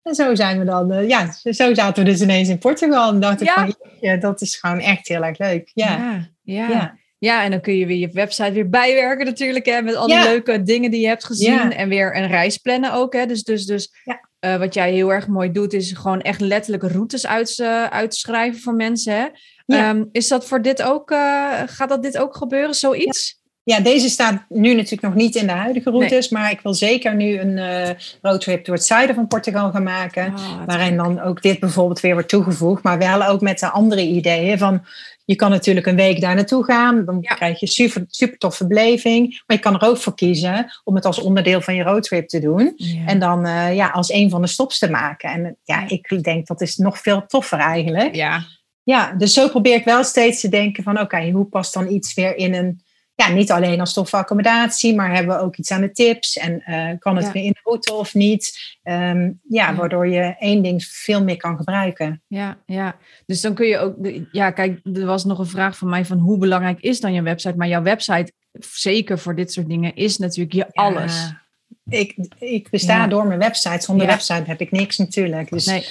en zo zijn we dan, ja, zo zaten we dus ineens in Portugal. En dacht ik Ja. van, ja, dat is gewoon echt heel erg leuk. Ja, ja, ja. ja. Ja, en dan kun je weer je website weer bijwerken natuurlijk, hè, met al die Ja. leuke dingen die je hebt gezien. Ja. En weer een reis plannen ook, hè. Dus, dus, dus Ja. eh, wat jij heel erg mooi doet, is gewoon echt letterlijk routes uit, uitschrijven voor mensen, hè. Ehm, is dat voor dit ook, eh, gaat dat dit ook gebeuren, zoiets? ja, deze staat nu natuurlijk nog niet in de huidige routes. Maar ik wil zeker nu een roadtrip door het zuiden van Portugal gaan maken. Oh, wat Waarin dan ook dit bijvoorbeeld weer wordt toegevoegd. Maar wel ook met de andere ideeën van... Je kan natuurlijk een week daar naartoe gaan. Dan Ja. krijg je super, super toffe beleving. Maar je kan er ook voor kiezen om het als onderdeel van je roadtrip te doen. Ja. En dan eh, ja, als een van de stops te maken. En eh, ja, Ja. ik denk dat is nog veel toffer eigenlijk. ja, Ja, dus zo probeer ik wel steeds te denken van oké, hoe past dan iets weer in een, ja, niet alleen als stof accommodatie, maar hebben we ook iets aan de tips en eh, kan het Ja. weer in de route of niet? Ehm, ja, Ja. waardoor je één ding veel meer kan gebruiken. ja, ja. Dus dan kun je ook, ja, kijk, er was nog een vraag van mij van hoe belangrijk is dan je website? Maar jouw website, zeker voor dit soort dingen, is natuurlijk je alles. Ja, ik, ik besta door mijn website. Zonder website heb ik niks natuurlijk. Dus Nee,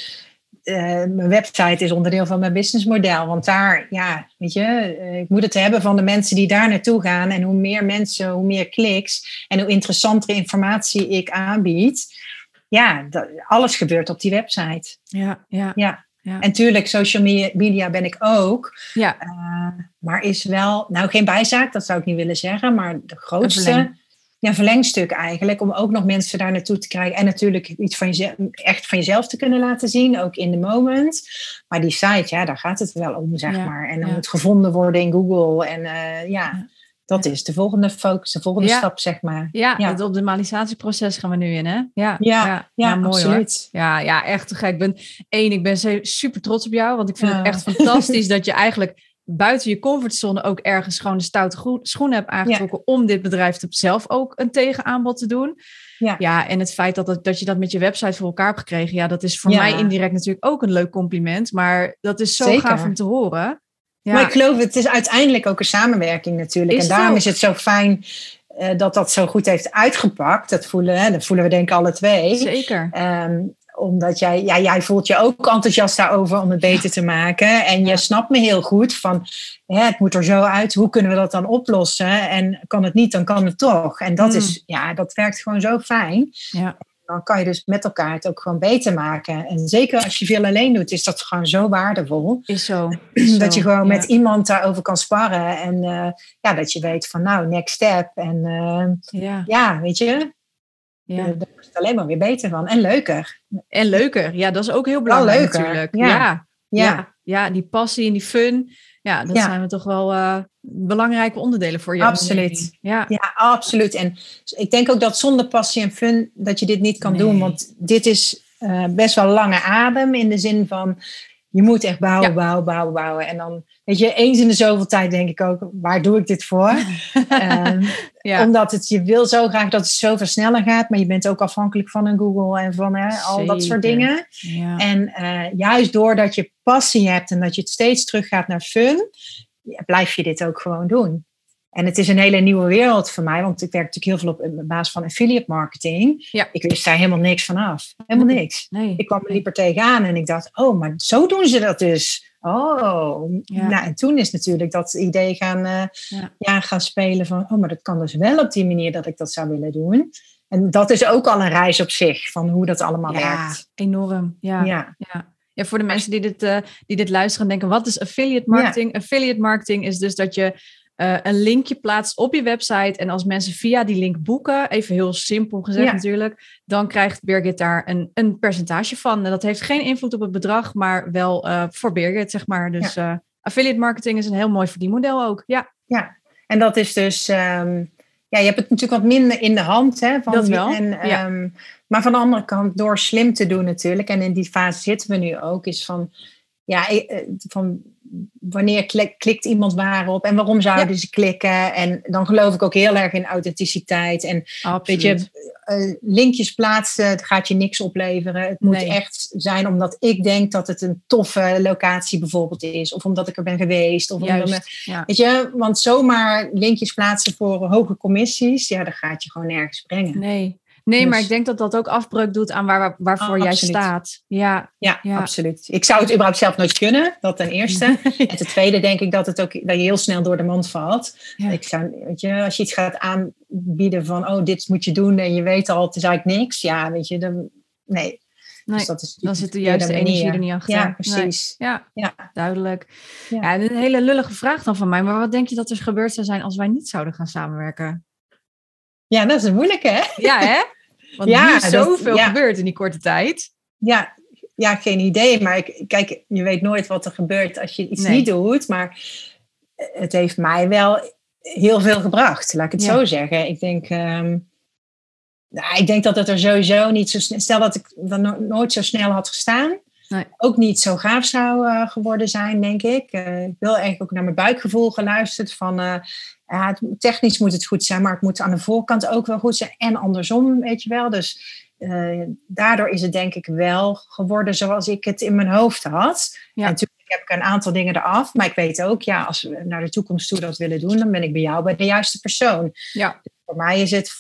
eh, mijn website is onderdeel van mijn businessmodel. Want daar, ja, weet je, eh, ik moet het hebben van de mensen die daar naartoe gaan. En hoe meer mensen, hoe meer kliks en hoe interessantere informatie ik aanbied. Ja, dat, alles gebeurt op die website. ja, ja. Ja. Ja. En tuurlijk, social media, ben ik ook. ja. Eh, maar is wel, nou geen bijzaak, dat zou ik niet willen zeggen. Maar de grootste. Ja, verlengstuk eigenlijk. Om ook nog mensen daar naartoe te krijgen. En natuurlijk iets van jezelf, echt van jezelf te kunnen laten zien. Ook in de moment. Maar die site, ja, daar gaat het wel om, zeg Ja, maar. En dan ja. moet gevonden worden in Google. En eh, ja, dat is de volgende focus, de volgende stap, zeg maar. Ja, Ja. het optimalisatieproces gaan we nu in, hè? Ja, Ja, Ja, mooi absoluut. hoor. Ja, ja, echt te gek. Ik ben één, ik ben super trots op jou, want ik vind het Ja. echt fantastisch dat je eigenlijk buiten je comfortzone ook ergens gewoon de stoute schoenen hebt aangetrokken om dit bedrijf te, zelf ook een tegenaanbod te doen. Ja. ja, en het feit dat, dat, dat je dat met je website voor elkaar hebt gekregen, ja, dat is voor Ja. mij indirect natuurlijk ook een leuk compliment, maar dat is zo Zeker. gaaf om te horen. Ja, Maar ik geloof, het is uiteindelijk ook een samenwerking natuurlijk. Is en daarom ook. is het zo fijn eh, dat dat zo goed heeft uitgepakt. Dat voelen, hè, dat voelen we denk ik alle twee. zeker. Ehm, omdat jij, ja, jij voelt je ook enthousiast daarover om het beter te maken. En je snapt me heel goed van, hè, het moet er zo uit. Hoe kunnen we dat dan oplossen? En kan het niet, dan kan het toch. En dat, Mm. is, ja, dat werkt gewoon zo fijn. Ja, Dan kan je dus met elkaar het ook gewoon beter maken. En zeker als je veel alleen doet, is dat gewoon zo waardevol. is zo. Is Dat je gewoon ja. met iemand daarover kan sparren. En eh, ja, dat je weet van nou, next step. En eh, Ja, ja, weet je, ja. Het alleen maar weer beter van. En leuker. En leuker. Ja, dat is ook heel belangrijk leuker, natuurlijk. ja. Ja. Ja, Ja. die passie en die fun. Ja, dat Ja. zijn we toch wel eh, belangrijke onderdelen voor je. Absoluut. Ja, ja, absoluut. En ik denk ook dat zonder passie en fun dat je dit niet kan Nee. doen. Want dit is eh, best wel lange adem in de zin van je moet echt bouwen, bouwen, bouwen, bouwen. En dan, weet je, eens in de zoveel tijd denk ik ook, waar doe ik dit voor? Ehm, ja. Omdat het, je wil zo graag dat het zoveel sneller gaat, maar je bent ook afhankelijk van een Google en van hè, al dat soort dingen. ja. En eh, juist doordat je passie hebt en dat je het steeds teruggaat naar fun, blijf je dit ook gewoon doen. En het is een hele nieuwe wereld voor mij, want ik werk natuurlijk heel veel op op basis van affiliate marketing. Ja. Ik wist daar helemaal niks van af. Helemaal niks. Nee. Ik kwam er liever tegenaan en ik dacht, oh, maar zo doen ze dat dus. Oh, Ja. nou, en toen is natuurlijk dat idee gaan, eh, Ja. ja. gaan spelen van, oh, maar dat kan dus wel op die manier dat ik dat zou willen doen. En dat is ook al een reis op zich, van hoe dat allemaal ja, werkt. enorm. Ja, ja. Ja, ja. voor de mensen die dit, eh, die dit luisteren en denken, wat is affiliate marketing? Affiliate marketing is dus dat je eh, een linkje plaatst op je website. En als mensen via die link boeken, even heel simpel gezegd Ja. natuurlijk, dan krijgt Birgit daar een, een percentage van. En dat heeft geen invloed op het bedrag, maar wel eh, voor Birgit, zeg maar. Dus eh, affiliate marketing is een heel mooi verdienmodel ook. Ja, ja. En dat is dus, ehm, ja, je hebt het natuurlijk wat minder in de hand. Hè, van, Dat wel, En, ja. ehm, maar van de andere kant, door slim te doen natuurlijk, en in die fase zitten we nu ook, is van, ja, eh, van wanneer klikt iemand waarop en waarom zouden ze klikken? En dan geloof ik ook heel erg in authenticiteit. En weet je, uh, linkjes plaatsen, het gaat je niks opleveren. Het moet echt zijn omdat ik denk dat het een toffe locatie bijvoorbeeld is. Of omdat ik er ben geweest. Of omdat me, Weet je, want zomaar linkjes plaatsen voor hoge commissies, ja, dan gaat je gewoon nergens brengen. Nee. Nee, maar dus- ik denk dat dat ook afbreuk doet aan waar, waarvoor oh, jij staat. Ja, ja, absoluut. Ik zou het überhaupt zelf nooit kunnen, dat ten eerste. en ten tweede denk ik dat, het ook, dat je heel snel door de mand valt. Ik zou, weet je, als je iets gaat aanbieden van, oh, dit moet je doen en je weet al, het is eigenlijk niks. Ja, weet je, dan, nee. Nee, dus dat is dan zit de juiste energie er niet achter. Ja, precies. Ja, ja, duidelijk. Ja. een hele lullige vraag dan van mij. Maar wat denk je dat er gebeurd zou zijn als wij niet zouden gaan samenwerken? Ja, dat is moeilijk, hè? Ja, hè? Want ja, nu is zoveel gebeurd in die korte tijd. Ja, ja, geen idee. Maar ik, kijk, je weet nooit wat er gebeurt als je iets niet doet. Maar het heeft mij wel heel veel gebracht, laat ik het zo zeggen. Ik denk, um, nou, ik denk dat het er sowieso niet zo snel... Stel dat ik dan nooit zo snel had gestaan... Nee. Ook niet zo gaaf zou uh, geworden zijn, denk ik. Uh, ik wil eigenlijk ook naar mijn buikgevoel geluisterd. Van, uh, ja, technisch moet het goed zijn, maar het moet aan de voorkant ook wel goed zijn. En andersom, weet je wel. Dus daardoor is het denk ik wel geworden zoals ik het in mijn hoofd had. Ja. En natuurlijk heb ik een aantal dingen eraf. Maar ik weet ook, ja, als we naar de toekomst toe dat willen doen, dan ben ik bij jou bij de juiste persoon. Ja. Dus voor mij is het,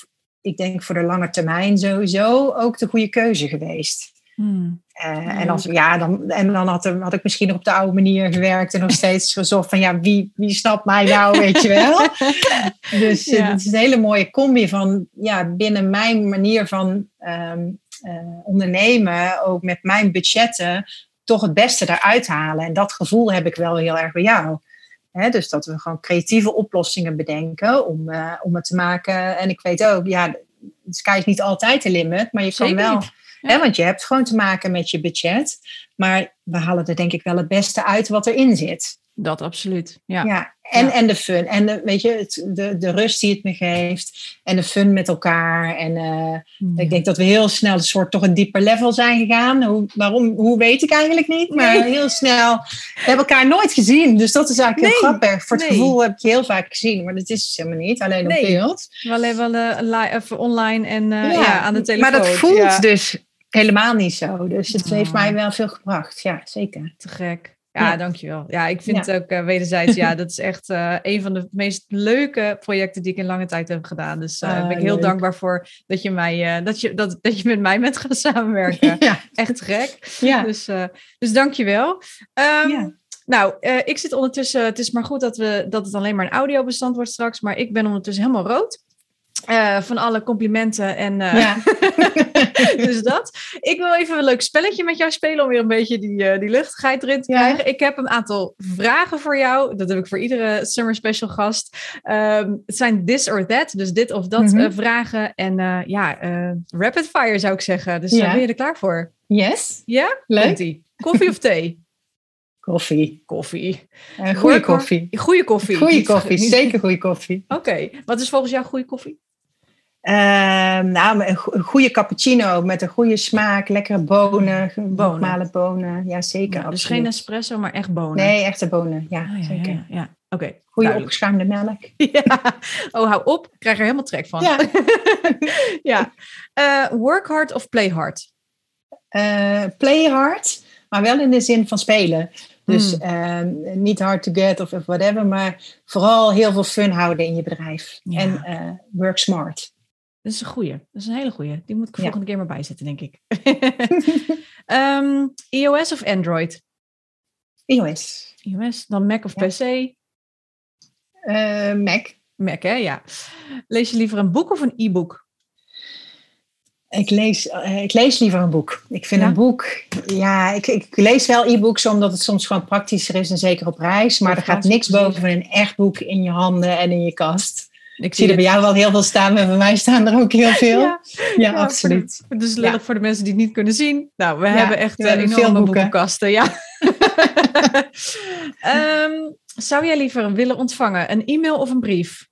ik denk voor de lange termijn sowieso ook de goede keuze geweest. Hmm. Uh, en, als, ja, dan, en dan had, had ik misschien nog op de oude manier gewerkt en nog steeds gezocht van ja, wie, wie snapt mij nou, weet je wel. dus ja. het is een hele mooie combi van ja, binnen mijn manier van um, uh, ondernemen, ook met mijn budgetten, toch het beste eruit halen. En dat gevoel heb ik wel heel erg bij jou. He, dus dat we gewoon creatieve oplossingen bedenken om, uh, om het te maken. En ik weet ook, ja, de sky is niet altijd de limit, maar je kan wel want je hebt gewoon te maken met je budget. Maar we halen er denk ik wel het beste uit wat erin zit. Dat absoluut. Ja. ja. En, en de fun. En de, weet je, het, de, de rust die het me geeft. En de fun met elkaar. En uh, ik denk dat we heel snel een soort toch een dieper level zijn gegaan. Hoe, waarom, hoe weet ik eigenlijk niet. Maar heel snel. We hebben elkaar nooit gezien. Dus dat is eigenlijk heel grappig. Voor het gevoel heb ik je heel vaak gezien. Maar dat is helemaal niet. Alleen op beeld. Wel even, uh, online en uh, ja. aan de telefoon. Maar dat voelt dus helemaal niet zo. Dus het heeft mij wel veel gebracht. Ja, zeker. Te gek. Ja, dankjewel. Ja, ik vind het ook uh, wederzijds, ja, dat is echt uh, een van de meest leuke projecten die ik in lange tijd heb gedaan. Dus uh, ben ik heel dankbaar voor dat je, mij, dat, je, dat, dat je met mij bent gaan samenwerken. ja. Echt gek. Ja. Dus, dus dankjewel. Um, ja. Nou, ik zit ondertussen, het is maar goed dat, we, dat het alleen maar een audiobestand wordt straks, maar ik ben ondertussen helemaal rood. Uh, van alle complimenten en uh, ja. dus dat. Ik wil even een leuk spelletje met jou spelen om weer een beetje die, uh, die luchtigheid erin te krijgen. Ik heb een aantal vragen voor jou. Dat heb ik voor iedere Summer Special gast. Um, het zijn this or that, dus dit of dat mm -hmm. vragen. En ja, rapid fire zou ik zeggen. Dus ja. ben je er klaar voor? Yes. Ja? Leuk. Koffie of thee? Koffie. Koffie. goede koffie. Goede koffie. Goede koffie, zeker goede koffie. Oké, wat is volgens jou goede koffie? Uh, nou, een goede cappuccino met een goede smaak, lekkere bonen, bonen. bonen. Ja, zeker. Ja, dus geen espresso, maar echt bonen. Nee, echte bonen. Ja, oh, ja zeker. Ja, ja. Oké. Okay, goede opgeschuimde melk. ja. Oh, hou op. Ik krijg er helemaal trek van. Ja. ja. Uh, work hard of play hard? Uh, play hard, maar wel in de zin van spelen. Dus hmm. niet hard to get of, of, whatever, maar vooral heel veel fun houden in je bedrijf. En work smart. Dat is een goeie. Dat is een hele goeie. Die moet ik volgende keer maar bijzetten, denk ik. um, iOS of Android? iOS. iOS. Dan Mac of PC? Uh, Mac. Mac, hè? Ja. Lees je liever een boek of een e-book? Ik lees, uh, ik lees liever een boek. Ik vind een boek, ja, ik, ik lees wel e-books omdat het soms gewoon praktischer is en zeker op reis. Maar er gaat niks boven een echt boek in je handen en in je kast. Ik zie er bij jou wel heel veel staan, maar bij mij staan er ook heel veel. Ja, ja, absoluut. Het is lullig voor de mensen die het niet kunnen zien. Nou, we hebben echt uh, enorme veel boeken. boekenkasten. Ja. um, zou jij liever willen ontvangen een e-mail of een brief?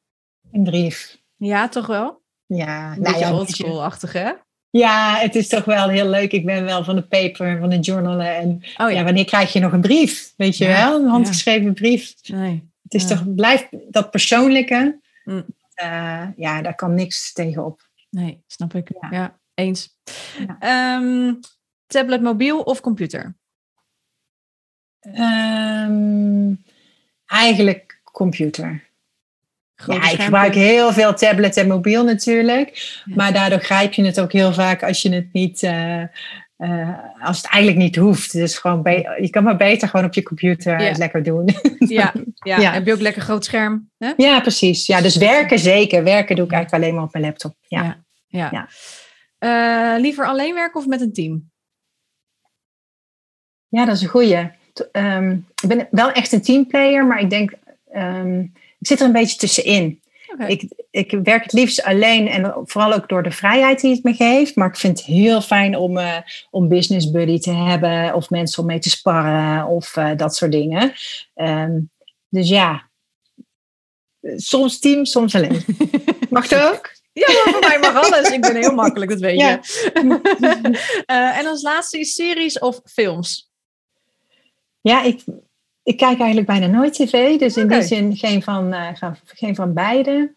Een brief. Ja, toch wel? Ja, een nou beetje ja, oldschool-achtig, hè? Ja, het is toch wel heel leuk. Ik ben wel van de paper, van de journalen. En Oh ja. wanneer krijg je nog een brief? Weet je wel? Een handgeschreven brief. Nee. Het is toch, blijft dat persoonlijke. Mm. Eh, ja, daar kan niks tegenop. Nee, snap ik. Ja, Ja. eens. Ja. Ehm, tablet, mobiel of computer? Ehm, eigenlijk computer. Grote ja, ik gebruik heel veel tablet en mobiel natuurlijk. Ja. Maar daardoor grijp je het ook heel vaak als je het niet... eh, eh, als het eigenlijk niet hoeft. Dus gewoon je kan maar beter gewoon op je computer het lekker doen. Ja, ja. Ja. heb je ook lekker groot scherm? Hè? ja, precies. Ja, dus werken zeker. Werken doe ik eigenlijk alleen maar op mijn laptop. Ja. Ja. Ja. Eh, liever alleen werken of met een team? Ja, dat is een goeie. Ehm, ik ben wel echt een teamplayer, maar ik denk, ehm, ik zit er een beetje tussenin. Ik, ik werk het liefst alleen en vooral ook door de vrijheid die het me geeft. Maar ik vind het heel fijn om, eh om business buddy te hebben of mensen om mee te sparren of eh, dat soort dingen. Ehm, dus ja, soms team, soms alleen. Mag dat ook? Ja, voor mij mag alles. Ik ben heel makkelijk, dat weet je. Ja. Eh, en als laatste is series of films? Ja, ik, ik kijk eigenlijk bijna nooit tv. Dus in die zin geen van, ga- geen van beide.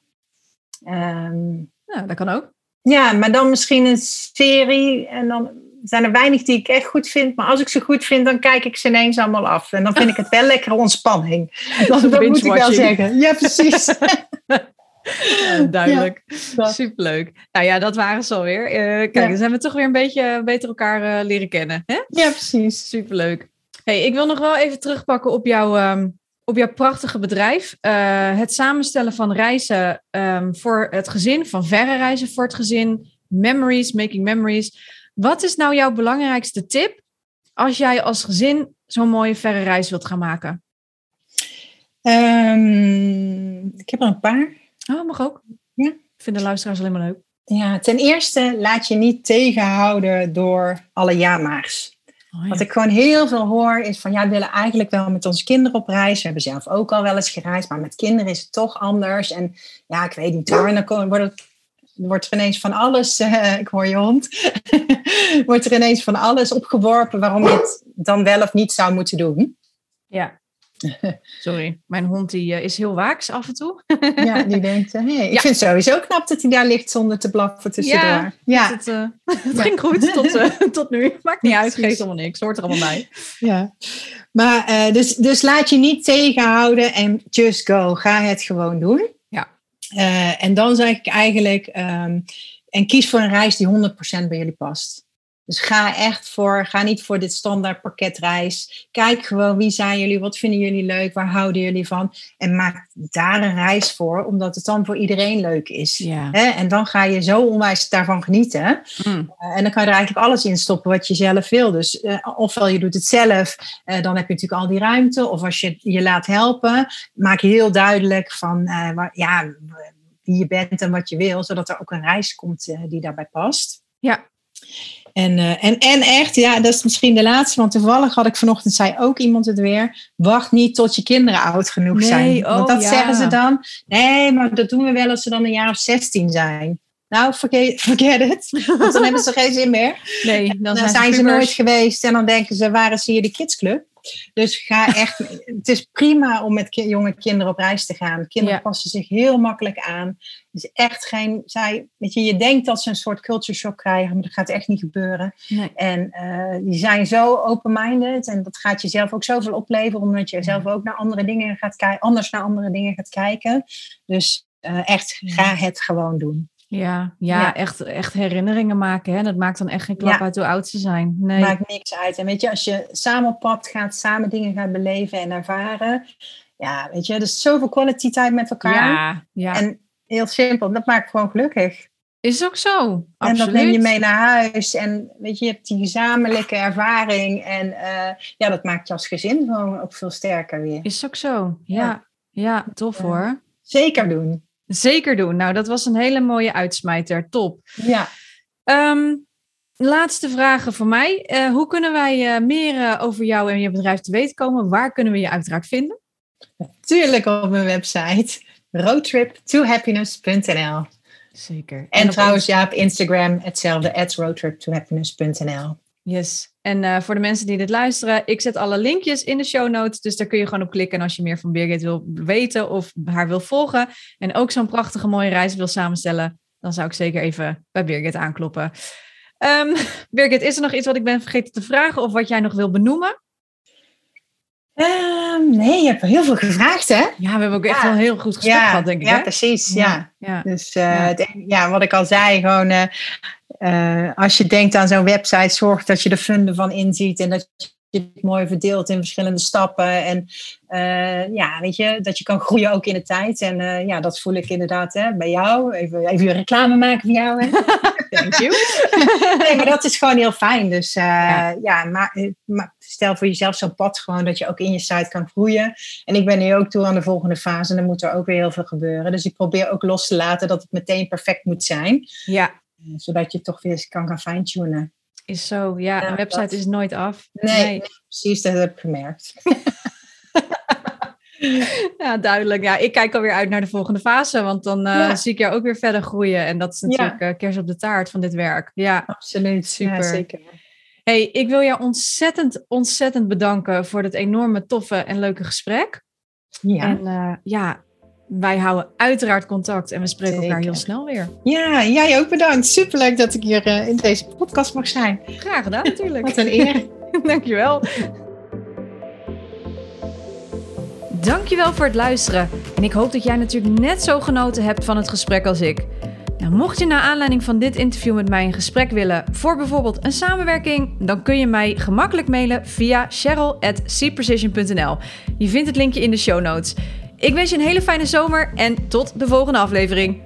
Nou, dat kan ook. ja, maar dan misschien een serie. En dan zijn er weinig die ik echt goed vind. Maar als ik ze goed vind, dan kijk ik ze ineens allemaal af. En dan vind ik het wel lekkere ontspanning. Dat, dat moet ik wel zeggen. Ja, precies. Ja, duidelijk. Superleuk. Nou ja, dat waren ze alweer. Eh kijk, Ja. dan zijn we toch weer een beetje beter elkaar eh, leren kennen. Hè? ja, precies. Superleuk. Hey, ik wil nog wel even terugpakken op, jouw ehm, op jouw prachtige bedrijf. Eh, het samenstellen van reizen ehm, voor het gezin, van verre reizen voor het gezin, memories, making memories. Wat is nou jouw belangrijkste tip als jij als gezin zo'n mooie verre reis wilt gaan maken? Ehm, ik heb er een paar. Oh, mag ook. Ja. Ik vind de luisteraars alleen maar leuk. Ja, ten eerste laat je niet tegenhouden door alle ja-maars. Oh, Wat ik gewoon heel veel hoor is van ja, we willen eigenlijk wel met onze kinderen op reis. We hebben zelf ook al wel eens gereisd, maar met kinderen is het toch anders. En ja, ik weet niet hoor. En dan wordt, het, wordt er ineens van alles, eh, ik hoor je hond, wordt er ineens van alles opgeworpen waarom je het dan wel of niet zou moeten doen. Ja. Sorry, mijn hond die, eh, is heel waaks af en toe. Ja, die denkt, hé, hey, ik Ja. vind het sowieso knap dat hij daar ligt zonder te blaffen tussendoor. Ja, ja. Het, eh, het ging goed tot, eh, tot nu. Maakt niet uit, geeft allemaal niks. Hoort er allemaal bij. Ja, maar eh, dus, dus laat je niet tegenhouden en just go. Ga het gewoon doen. Ja. Eh, en dan zeg ik eigenlijk, ehm, en kies voor een reis die 100% bij jullie past. Dus ga echt voor, ga niet voor dit standaard pakketreis. Kijk gewoon wie zijn jullie, wat vinden jullie leuk, waar houden jullie van. En maak daar een reis voor, omdat het dan voor iedereen leuk is. Ja. Hè? En dan ga je zo onwijs daarvan genieten. Mm. Uh, en dan kan je er eigenlijk alles in stoppen wat je zelf wil. Dus uh, ofwel je doet het zelf, uh, dan heb je natuurlijk al die ruimte. Of als je je laat helpen, maak je heel duidelijk van waar, ja, wie je bent en wat je wil. Zodat er ook een reis komt die daarbij past. Ja. En, uh, en, en echt, ja, dat is misschien de laatste. Want toevallig had ik vanochtend, zei ook iemand het weer. Wacht niet tot je kinderen oud genoeg nee, zijn. Oh, want dat ja. zeggen ze dan. Nee, maar dat doen we wel als ze dan een jaar of 16 zijn. Nou, forget, forget it. Want dan hebben ze geen zin meer. Nee, dan, dan zijn, zijn ze, nooit geweest. En dan denken ze, waar is hier de kidsclub? Dus ga echt, het is prima om met ki jonge kinderen op reis te gaan. Kinderen Ja. passen zich heel makkelijk aan. Het is echt geen, zij, weet je, je denkt dat ze een soort culture shock krijgen, maar dat gaat echt niet gebeuren. Nee. En uh, die zijn zo open-minded en dat gaat jezelf ook zoveel opleveren, omdat je zelf ook naar andere dingen gaat kijken, anders naar andere dingen gaat kijken. Dus uh, echt, ga het gewoon doen. Ja, ja, Ja. Echt, echt herinneringen maken. Hè? Dat maakt dan echt geen klap Ja. uit hoe oud ze zijn. Nee. Maakt niks uit. En weet je, als je samen op pad gaat, samen dingen gaat beleven en ervaren. Ja, weet je, er is zoveel quality tijd met elkaar. ja, ja. En heel simpel, dat maakt gewoon gelukkig. is ook zo. En dat Absoluut. neem je mee naar huis. En weet je, je hebt die gezamenlijke ervaring. En uh, ja, dat maakt je als gezin gewoon ook veel sterker weer. Is ook zo. Ja, ja, Ja. tof hoor. Zeker doen. Zeker doen. Nou, dat was een hele mooie uitsmijter. Top. Ja. Um, laatste vragen voor mij. Uh, hoe kunnen wij uh, meer uh, over jou en je bedrijf te weten komen? Waar kunnen we je uiteraard vinden? Natuurlijk op mijn website roadtrip2happiness.nl Zeker. En, trouwens, ja, op Instagram hetzelfde, at roadtriptohappiness.nl. Yes. En uh, voor de mensen die dit luisteren, ik zet alle linkjes in de show notes. Dus daar kun je gewoon op klikken als je meer van Birgit wil weten of haar wil volgen. En ook zo'n prachtige mooie reis wil samenstellen. Dan zou ik zeker even bij Birgit aankloppen. Um, Birgit, is er nog iets wat ik ben vergeten te vragen of wat jij nog wil benoemen? Um, nee, je hebt heel veel gevraagd, hè? Ja, we hebben ook echt wel een heel goed gesprek gehad, denk ik. Ja, precies. Ja. ja. Dus uh, ja. wat ik al zei, gewoon uh, uh, als je denkt aan zo'n website, zorg dat je de funden van inziet en dat je het mooi verdeelt in verschillende stappen. En uh, ja, weet je, dat je kan groeien ook in de tijd. En uh, ja, dat voel ik inderdaad hè, bij jou. Even, even reclame maken voor jou. Hè. Thank you. nee, maar dat is gewoon heel fijn. Dus uh, ja, ja maar, maar, stel voor jezelf zo'n pad gewoon dat je ook in je site kan groeien. En ik ben nu ook toe aan de volgende fase en dan moet er ook weer heel veel gebeuren. Dus ik probeer ook los te laten dat het meteen perfect moet zijn. Ja. Zodat je toch weer kan gaan fine-tunen. Is zo, ja. ja een website dat... is nooit af. Nee, nee. nee, precies, dat heb ik gemerkt. ja, duidelijk. Ja, ik kijk alweer uit naar de volgende fase, want dan uh, ja. zie ik jou ook weer verder groeien. En dat is natuurlijk ja. uh, kers op de taart van dit werk. Ja, absoluut. Super. Ja, zeker. Hey, ik wil jou ontzettend, ontzettend bedanken voor dit enorme toffe en leuke gesprek. Ja. En uh, ja, wij houden uiteraard contact en we spreken Zeker. elkaar heel snel weer. Ja, jij ook bedankt. Superleuk dat ik hier uh, in deze podcast mag zijn. Graag gedaan natuurlijk. Wat een eer. Dankjewel. Dankjewel voor het luisteren. En ik hoop dat jij natuurlijk net zo genoten hebt van het gesprek als ik. Nou, mocht je naar aanleiding van dit interview met mij een gesprek willen voor bijvoorbeeld een samenwerking, dan kun je mij gemakkelijk mailen via cheryl.cprecision.nl. Je vindt het linkje in de show notes. Ik wens je een hele fijne zomer en tot de volgende aflevering.